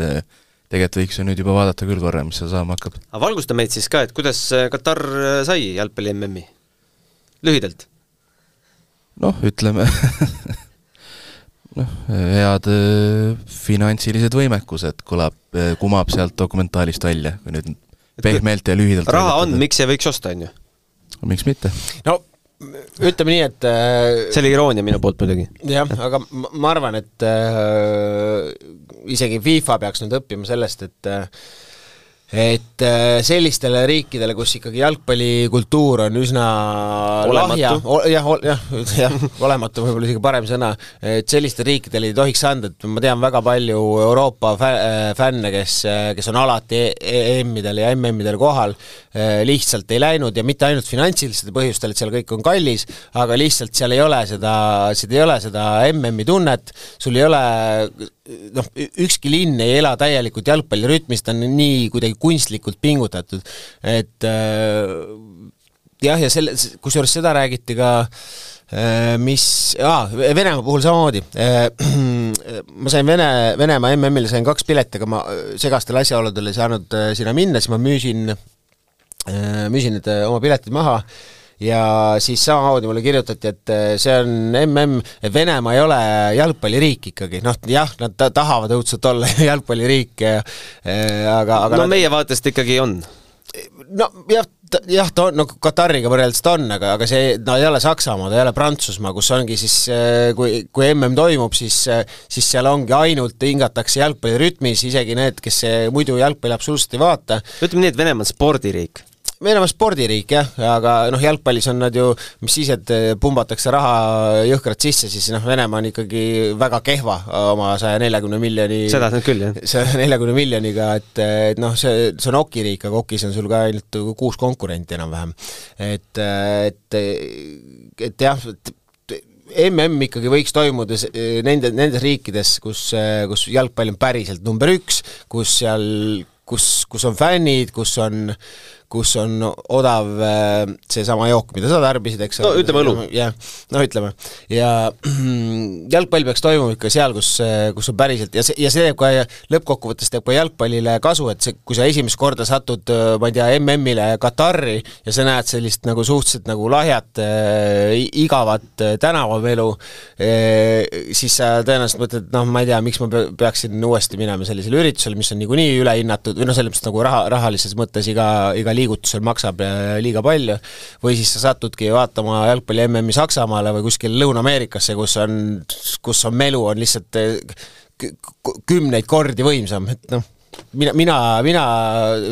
tegelikult võiks ju nüüd juba vaadata küll korra, mis seal saama hakkab. aga valgusta meid siis ka, et kuidas Katar sai jalgpalli MM-i? lühidalt noh, ütleme noh, head äh, finantsilised võimekused kõlab, äh, kumab sealt dokumentaalist välja, kui nüüd pehmelt ja lühidalt raha on, miks ei võiks osta, on ju? miks mitte? no ütleme nii, et äh, see oli iroonia minu poolt muidugi. jah, aga ma arvan, et äh, isegi FIFA peaks nüüd õppima sellest, et äh, et äh, sellistele riikidele, kus ikkagi jalgpallikultuur on üsna lahja, jah, jah, jah, olematu võib-olla isegi parem sõna, et sellistele riikidele ei tohiks anda, et ma tean väga palju Euroopa äh, fänne, kes, äh, kes on alati EM-idel ja MM-idel kohal, lihtsalt ei läinud ja mitte ainult finantsilistel põhjustel, et seal kõik on kallis, aga lihtsalt seal ei ole seda, seal ei ole seda MM-i tunnet, sul ei ole noh, ükski linn ei ela täielikult jalgpallirütmis, ta on nii kuidagi kunstlikult pingutatud, et äh, jah, ja selle, kusjuures seda räägiti ka äh, mis, aa, Venemaa puhul samamoodi. Äh, ma sain Vene, Venemaa MM-ile sain kaks piletit, aga ma segastel asjaoludel ei saanud sinna minna, siis ma müüsin, müüsin need oma piletid maha ja siis samamoodi mulle kirjutati, et see on mm, Venemaa ei ole jalgpalliriik ikkagi, noh jah, nad ta tahavad õudselt olla jalgpalliriik, aga, aga no nad... meie vaatest ikkagi on. No jah, jah, ta on, no Katariga võrreldes ta on, aga, aga see, no ei ole Saksamaa, ta ei ole Prantsusmaa, kus ongi siis, kui, kui mm toimub, siis, siis seal ongi ainult, hingatakse jalgpallirütmis, isegi need, kes muidu jalgpalli absoluutselt ei vaata. ütleme nii, et Venemaa on spordiriik Venemaa spordiriik jah, aga noh, jalgpallis on nad ju, mis siis, et pumbatakse raha jõhkralt sisse, siis noh, Venemaa on ikkagi väga kehva oma saja neljakümne miljoni seda nad küll, jah. saja neljakümne miljoniga, et, et noh, see, see on okiriik, aga okis on sul ka ainult kuus konkurenti enam-vähem. et, et, et jah, MM ikkagi võiks toimuda nende, nendes riikides, kus, kus jalgpall on päriselt number üks, kus seal, kus, kus on fännid, kus on äh, kus on odav äh, seesama jook, mida sa tarbisid, eks no ütleme õlu. jah, no ütleme. ja jalgpall peaks toimuma ikka seal, kus, kus on päriselt ja see, ja see teeb ka lõppkokkuvõttes teeb ka jalgpallile kasu, et see, kui sa esimest korda satud, äh, ma ei tea, MM-ile Katari ja sa näed sellist nagu suhteliselt nagu lahjat äh,, igavat äh, tänavamelu äh,, siis sa tõenäoliselt mõtled, noh, ma ei tea, miks ma peaksin uuesti minema sellisele üritusele, mis on niikuinii ülehinnatud või noh, selles mõttes nagu raha, rahalises mõttes iga, iga liigutusel maksab äh, liiga palju, või siis sa satudki vaatama jalgpalli MM-i Saksamaale või kuskile Lõuna-Ameerikasse, kus on, kus on melu, on lihtsalt äh, kümneid kordi võimsam, et noh mina, mina, mina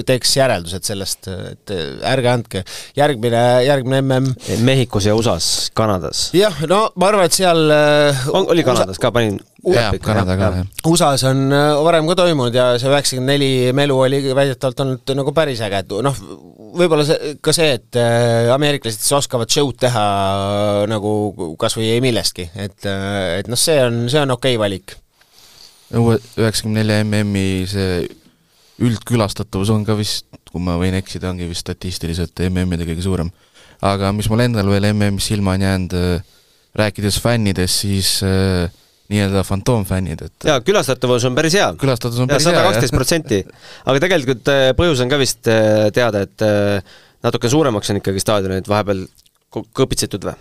teeks järeldused sellest, et ärge andke. järgmine, järgmine mm Mehhikos ja USA-s, Kanadas. jah, no ma arvan, et seal äh, on, oli Kanadas USA... ka, panin jah, Kanada ka, jah. USA-s on varem ka toimunud ja see üheksakümmend neli melu oli väidetavalt olnud nagu päris äge, et noh, võib-olla see, ka see, et äh, ameeriklased siis oskavad show'd teha äh, nagu kas või ei millestki, et, äh, et noh, see on, see on okei okay valik. Uue üheksakümne nelja MM-i see üldkülastatavus on ka vist, kui ma võin eksida, ongi vist statistiliselt MM-ide kõige suurem. aga mis mul endal veel MM-is silma on jäänud, rääkides fännidest, siis äh, nii-öelda fantoomfännid, et jaa, külastatavus on päris hea. külastatavus on päris hea, sada kaksteist protsenti. aga tegelikult äh, põhjus on ka vist äh, teada, et äh, natuke suuremaks on ikkagi staadionid vahepeal kõpitsetud või?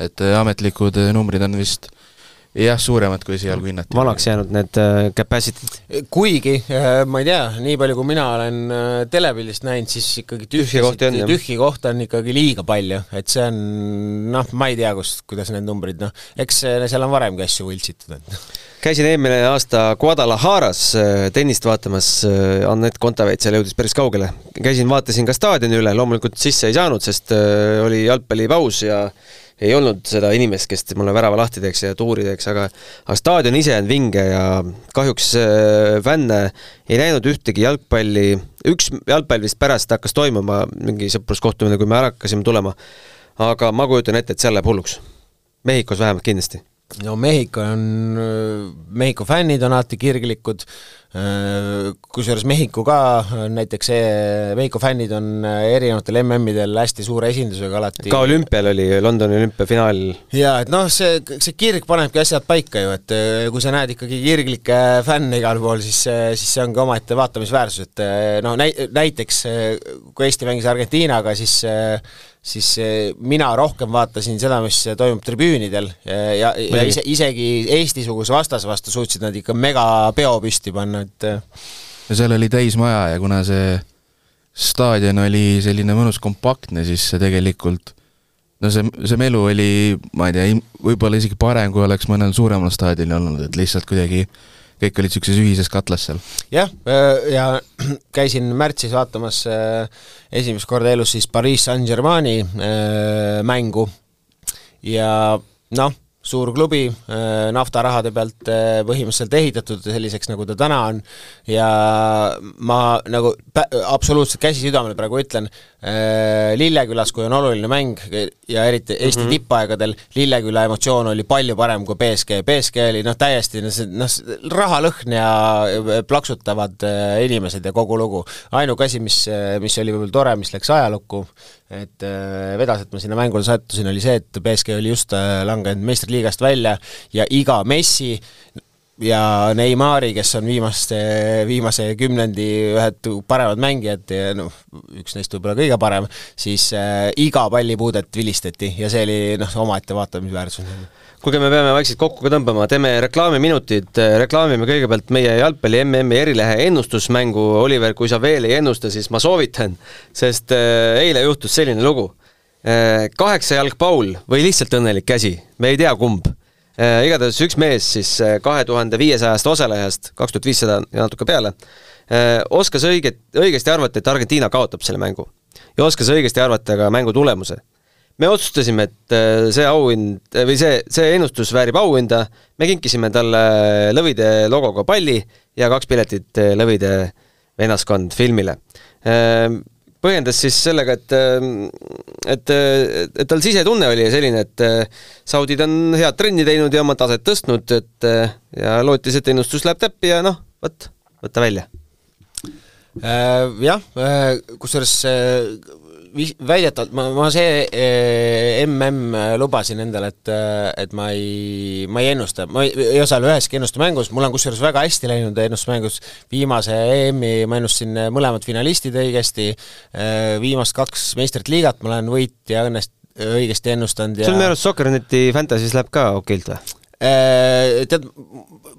et ametlikud numbrid on vist jah, suuremad, kui esialgu hinnati. vanaks jäänud need äh, capacity'd. kuigi äh,, ma ei tea, nii palju, kui mina olen äh, telepildist näinud, siis ikkagi tühji kohti on, tühji kohta on ikkagi liiga palju, et see on noh, ma ei tea, kust, kuidas need numbrid, noh, eks seal on varemgi asju võltsitud, et käisin eelmine aasta Guadalajaras tennist vaatamas, Anett Kontaveit seal jõudis päris kaugele. käisin, vaatasin ka staadioni üle, loomulikult sisse ei saanud, sest oli jalgpallipaus ja ei olnud seda inimest, kes mulle värava lahti teeks ja tuuri teeks, aga aga staadion ise on vinge ja kahjuks äh, fänne ei näinud ühtegi jalgpalli, üks jalgpall vist pärast hakkas toimuma, mingi sõpruskohtumine, kui me ära hakkasime tulema, aga ma kujutan ette, et seal läheb hulluks. Mehhikos vähemalt kindlasti no Mehhiko on, Mehhiko fännid on alati kirglikud, kusjuures Mehhiko ka, näiteks Mehhiko fännid on erinevatel MM-idel hästi suure esindusega alati ka olümpial oli, Londoni olümpiafinaal. jaa, et noh, see, see kirg panebki asjad paika ju, et kui sa näed ikkagi kirglikke fänne igal pool, siis, siis see on ka omaette vaatamisväärsus, et noh, näi-, näiteks kui Eesti mängis Argentiinaga, siis siis eh, mina rohkem vaatasin seda, mis toimub tribüünidel ja, ja ise, isegi Eesti-suguse vastase vastu suutsid nad ikka megapeo püsti panna, et ja seal oli täismaja ja kuna see staadion oli selline mõnus kompaktne, siis see tegelikult no see, see melu oli, ma ei tea, võib-olla isegi parem, kui oleks mõnel suuremal staadionil olnud, et lihtsalt kuidagi äh, kõik olid niisuguses ühises katlas seal? jah, äh, ja käisin märtsis vaatamas äh, esimest korda elus siis Pariis Saint-Germaini äh, mängu ja noh, suur klubi, naftarahade pealt põhimõtteliselt ehitatud selliseks, nagu ta täna on, ja ma nagu absoluutselt käsi südamele praegu ütlen, Lillekülas, kui on oluline mäng ja eriti Eesti mm -hmm. tippaegadel, Lilleküla emotsioon oli palju parem kui BSG, BSG oli noh, täiesti noh, rahalõhn ja plaksutavad inimesed ja kogu lugu. ainuke asi, mis, mis oli võib-olla tore, mis läks ajalukku, et äh, vedas, et ma sinna mängule sattusin, oli see, et BSG oli just äh, langenud meistriliigast välja ja iga Messi ja Neimari, kes on viimaste, viimase kümnendi ühed paremad mängijad ja noh, üks neist võib-olla kõige parem, siis äh, iga pallipuudet vilistati ja see oli noh, omaette vaatamisväärsus kuulge, me peame vaikselt kokku ka tõmbama, teeme reklaamiminutid, reklaamime kõigepealt meie jalgpalli MM-i erilehe ennustusmängu, Oliver, kui sa veel ei ennusta, siis ma soovitan, sest äh, eile juhtus selline lugu. Äh, kaheksa jalg Paul või lihtsalt õnnelik käsi, me ei tea, kumb. Äh, igatahes üks mees siis kahe tuhande viiesajast osalejast, kaks tuhat viissada ja natuke peale, oskas õiget, õigesti arvata, et Argentiina kaotab selle mängu. ja oskas õigesti arvata ka mängu tulemuse me otsustasime, et äh, see auhind äh, või see, see ennustus väärib auhinda, me kinkisime talle Lõvide logoga palli ja kaks piletit äh, Lõvide vennaskond filmile. Põhjendas siis sellega, et, et, et tal sisetunne oli selline, et saudid on head trenni teinud ja oma taset tõstnud, et ja lootis, et ennustus läheb täppi ja noh, vot, võta välja. Jah, kusjuures väidetavalt ma, ma see eh, mm lubasin endale, et, et ma ei, ma ei ennusta, ma ei, ei osale üheski ennustusmängus, mul on kusjuures väga hästi läinud ennustusmängus, viimase EM-i ma ennustasin mõlemad finalistid õigesti, eh, viimast kaks meistrit liigat ma olen võitja õnnest õigesti ennustanud ja sul minu arust Soccerneti Fantasy's läheb ka okeilt või? Eh, tead,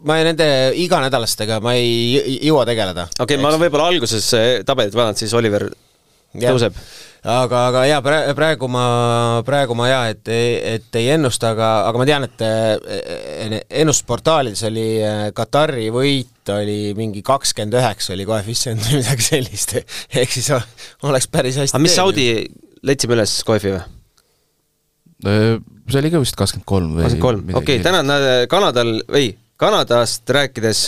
ma nende iganädalastega ma ei jõua tegeleda. okei okay,, ma olen võib-olla alguses tabelit vaadanud, siis Oliver tõuseb. Aga, aga jaa, praegu ma, praegu ma jaa, et, et ei ennusta, aga, aga ma tean, et ennustusportaalides oli eh, Katari võit oli mingi kakskümmend üheksa oli koefitsient või midagi sellist, ehk siis oleks päris hästi aga mis Saudi, leidsime üles koefi või? Äh, see oli ka vist kakskümmend kolm või kakskümmend kolm, okei okay,, täna Kanadal, ei, Kanadast rääkides,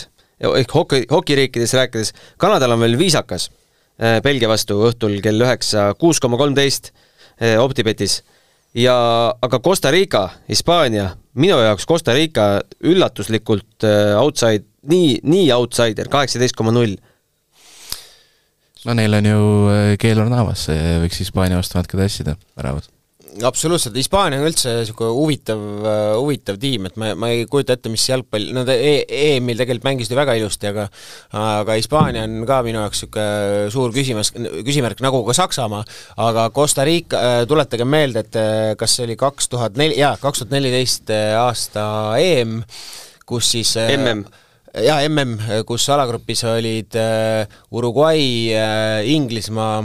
ehk hoki, hokiriikides rääkides, Kanadal on veel viisakas. Äh, Belgia vastu õhtul kell üheksa, kuus koma kolmteist äh, Optibetis. ja aga Costa Rica, Hispaania, minu jaoks Costa Rica üllatuslikult äh, outside, nii, nii outsider, kaheksateist koma null. no neil on ju Keelor Navas, võiks Hispaania vastu natuke tassida väravat absoluutselt, Hispaania on üldse niisugune huvitav, huvitav tiim, et ma, ma ei kujuta ette, mis jalgpall, nad e EM-il tegelikult mängisid väga ilusti, aga aga Hispaania on ka minu jaoks niisugune suur küsimus, küsimärk, nagu ka Saksamaa, aga Costa Rica, tuletage meelde, et kas see oli kaks tuhat neli, jaa, kaks tuhat neliteist aasta EM, kus siis MM jaa, MM, kus alagrupis olid Uruguay, Inglismaa,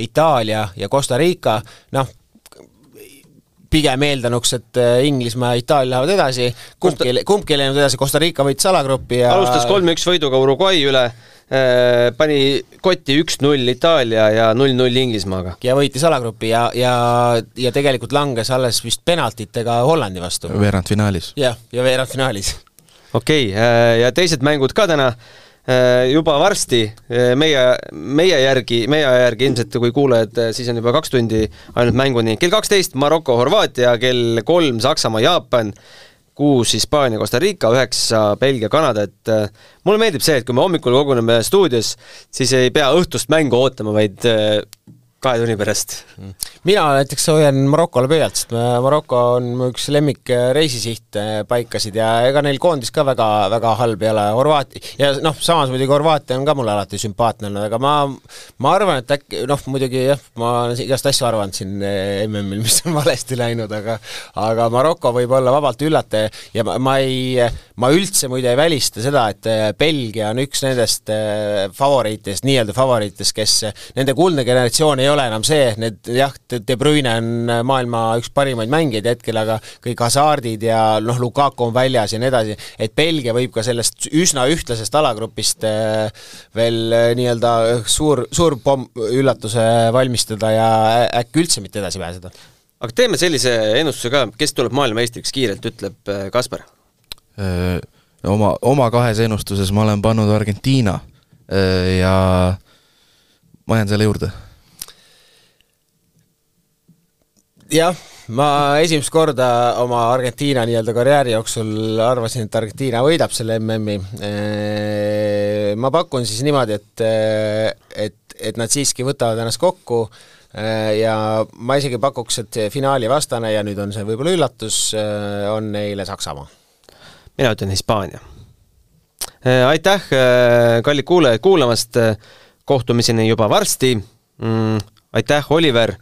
Itaalia ja Costa Rica, noh, pigem eeldanuks, et äh, Inglismaa ja Itaalia lähevad edasi, kumbki, kumbki ei läinud edasi, Costa Rica võitis alagruppi ja alustas kolm-üks võiduga Uruguay üle äh,, pani kotti üks-null Itaalia ja null-null Inglismaaga. ja võitis alagrupi ja, ja, ja tegelikult langes alles vist penaltitega Hollandi vastu. veerandfinaalis. jah, ja veerandfinaalis. okei okay, äh,, ja teised mängud ka täna juba varsti äh, meie, meie järgi, meie aja järgi ilmselt, kui kuulajad, äh, siis on juba kaks tundi ainult mänguni. kell kaksteist Maroko, Horvaatia, kell kolm Saksamaa, Jaapan, kuus Hispaania, Costa Rica, üheksa Belgia, Kanada, et mulle meeldib see, et kui me hommikul koguneme stuudios, siis ei pea õhtust mängu ootama, vaid kahe tunni pärast. mina näiteks hoian Marokole pöialt, sest Maroko on mu üks lemmik reisisihtpaikasid ja ega neil koondis ka väga, väga halb ei ole, Horvaati, ja noh, samas muidugi Horvaatia on ka mulle alati sümpaatne olnud, aga ma ma arvan, et äkki noh, muidugi jah, ma olen igast asju arvanud siin MM-il, mis on valesti läinud, aga aga Maroko võib olla vabalt üllataja ja ma, ma ei, ma üldse muide ei välista seda, et Belgia on üks nendest favoriitidest, nii-öelda favoriitidest, kes, nende kuldne generatsioon ei ei ole enam see, need jah, De Bruyne on maailma üks parimaid mängijaid hetkel, aga kõik Hazardid ja noh, Lukaku on väljas ja nii edasi, et Belgia võib ka sellest üsna ühtlasest alagrupist äh, veel äh, nii-öelda suur, suur pomm, üllatuse valmistada ja äkki üldse mitte edasi pääseda aga teeme sellise ennustuse ka, kes tuleb maailmameistriks kiirelt, ütleb äh, Kaspar. oma, oma kahes ennustuses ma olen pannud Argentiina ja ma jään selle juurde. Jah, ma esimest korda oma Argentiina nii-öelda karjääri jooksul arvasin, et Argentiina võidab selle MM-i. ma pakun siis niimoodi, et, et, et nad siiski võtavad ennast kokku ja ma isegi pakuks, et finaali vastane ja nüüd on see võib-olla üllatus, on neile Saksamaa. mina ütlen Hispaania. aitäh, kallid kuulajad, kuulamast kohtumiseni juba varsti mm,. aitäh, Oliver.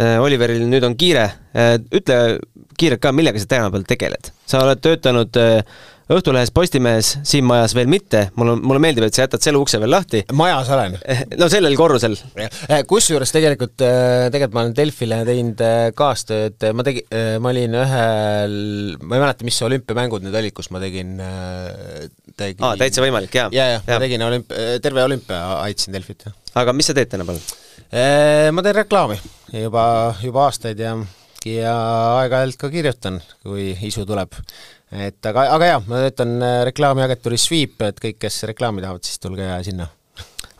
Äh, Oliveril nüüd on kiire, äh, ütle kiirelt ka, millega sa tänapäeval tegeled? sa oled töötanud äh, Õhtulehes, Postimehes, siin majas veel mitte, mulle, mulle meeldib, et sa jätad selle ukse veel lahti. majas olen. no sellel korrusel. kusjuures tegelikult, tegelikult ma olen Delfile teinud kaastööd, ma tegin, ma olin ühel, ma ei mäleta, mis olümpiamängud need olid, kus ma tegin, tegin aa, täitsa võimalik, jaa. jaa, jaa, ma tegin olümp-, terve olümpia aitasin Delfit, jah. aga mis sa teed tänapäeval? Ma teen reklaami juba, juba aastaid ja, ja aeg-ajalt ka kirjutan, kui isu tuleb et aga, aga jaa, ma töötan äh, reklaamiagentuuris Sweep, et kõik, kes reklaami tahavad, siis tulge sinna.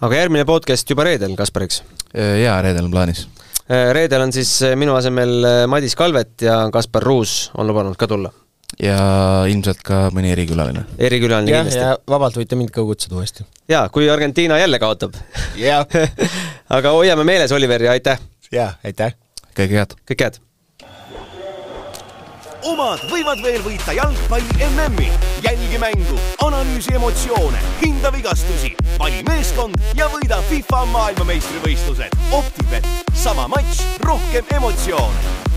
aga järgmine podcast juba reedel, Kaspar, eks? Äh, jaa, reedel on plaanis. Äh, reedel on siis minu asemel Madis Kalvet ja Kaspar Ruus on lubanud ka tulla. Ja ilmselt ka mõni erikülaline. erikülaline ja, kindlasti. ja vabalt võite mind ka kutsuda uuesti. jaa, kui Argentiina jälle kaotab. jah aga hoiame meeles, Oliver, ja aitäh! jaa, aitäh! kõike head! kõike head! omad võivad veel võita jalgpalli MM-i. jälgi mängu, analüüsi emotsioone, hinda vigastusi, vali meeskond ja võida FIFA maailmameistrivõistlused. Optibet, sama matš, rohkem emotsioone